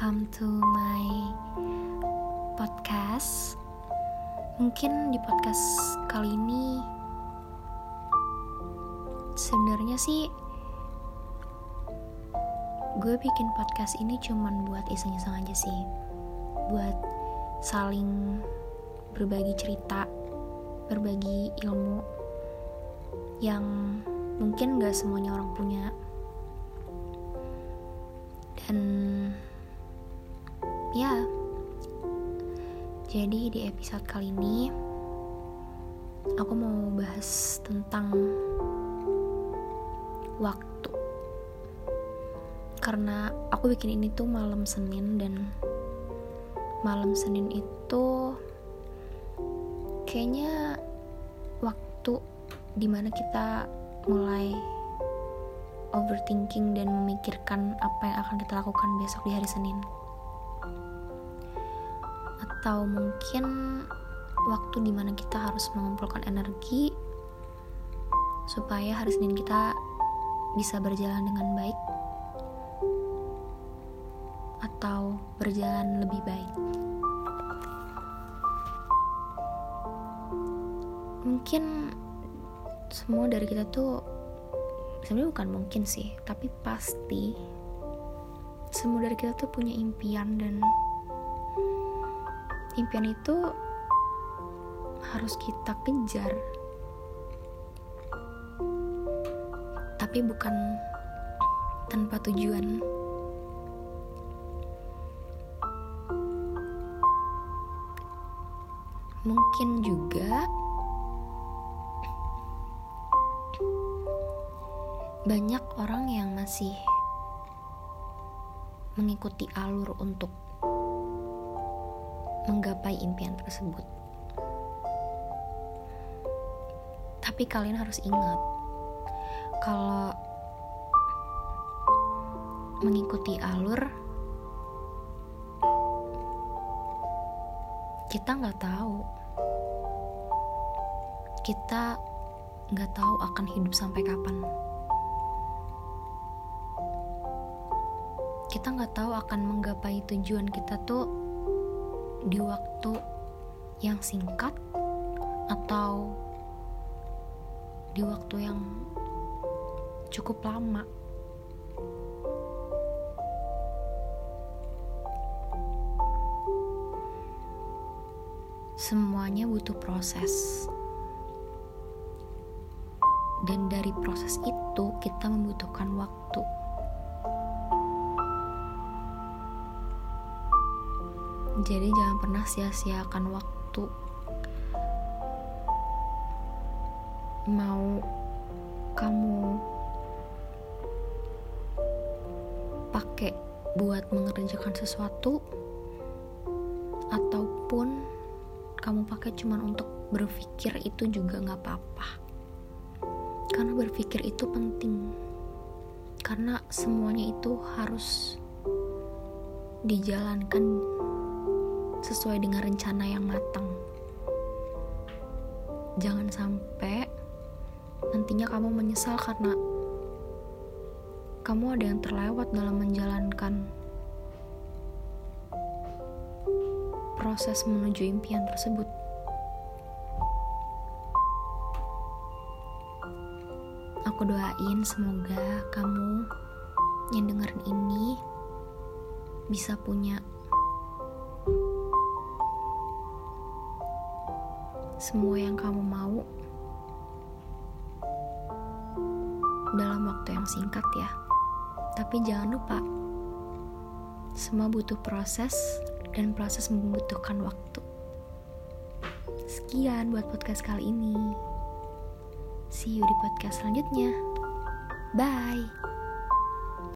welcome to my podcast. Mungkin di podcast kali ini sebenarnya sih gue bikin podcast ini cuman buat iseng-iseng aja sih. Buat saling berbagi cerita, berbagi ilmu yang mungkin gak semuanya orang punya dan ya. Jadi di episode kali ini aku mau bahas tentang waktu. Karena aku bikin ini tuh malam Senin dan malam Senin itu kayaknya waktu di mana kita mulai overthinking dan memikirkan apa yang akan kita lakukan besok di hari Senin atau mungkin waktu di mana kita harus mengumpulkan energi supaya hari Senin kita bisa berjalan dengan baik atau berjalan lebih baik. Mungkin semua dari kita tuh sebenarnya bukan mungkin sih tapi pasti semua dari kita tuh punya impian dan impian itu harus kita kejar. Tapi bukan tanpa tujuan. Mungkin juga banyak orang yang masih mengikuti alur untuk menggapai impian tersebut. Tapi kalian harus ingat, kalau mengikuti alur, kita nggak tahu, kita nggak tahu akan hidup sampai kapan. kita nggak tahu akan menggapai tujuan kita tuh di waktu yang singkat atau di waktu yang cukup lama. Semuanya butuh proses. Dan dari proses itu kita membutuhkan waktu. Jadi jangan pernah sia-siakan waktu. Mau kamu pakai buat mengerjakan sesuatu ataupun kamu pakai cuma untuk berpikir itu juga nggak apa-apa. Karena berpikir itu penting. Karena semuanya itu harus dijalankan sesuai dengan rencana yang matang. Jangan sampai nantinya kamu menyesal karena kamu ada yang terlewat dalam menjalankan proses menuju impian tersebut. Aku doain semoga kamu yang dengerin ini bisa punya semua yang kamu mau dalam waktu yang singkat ya. Tapi jangan lupa, semua butuh proses dan proses membutuhkan waktu. Sekian buat podcast kali ini. See you di podcast selanjutnya. Bye.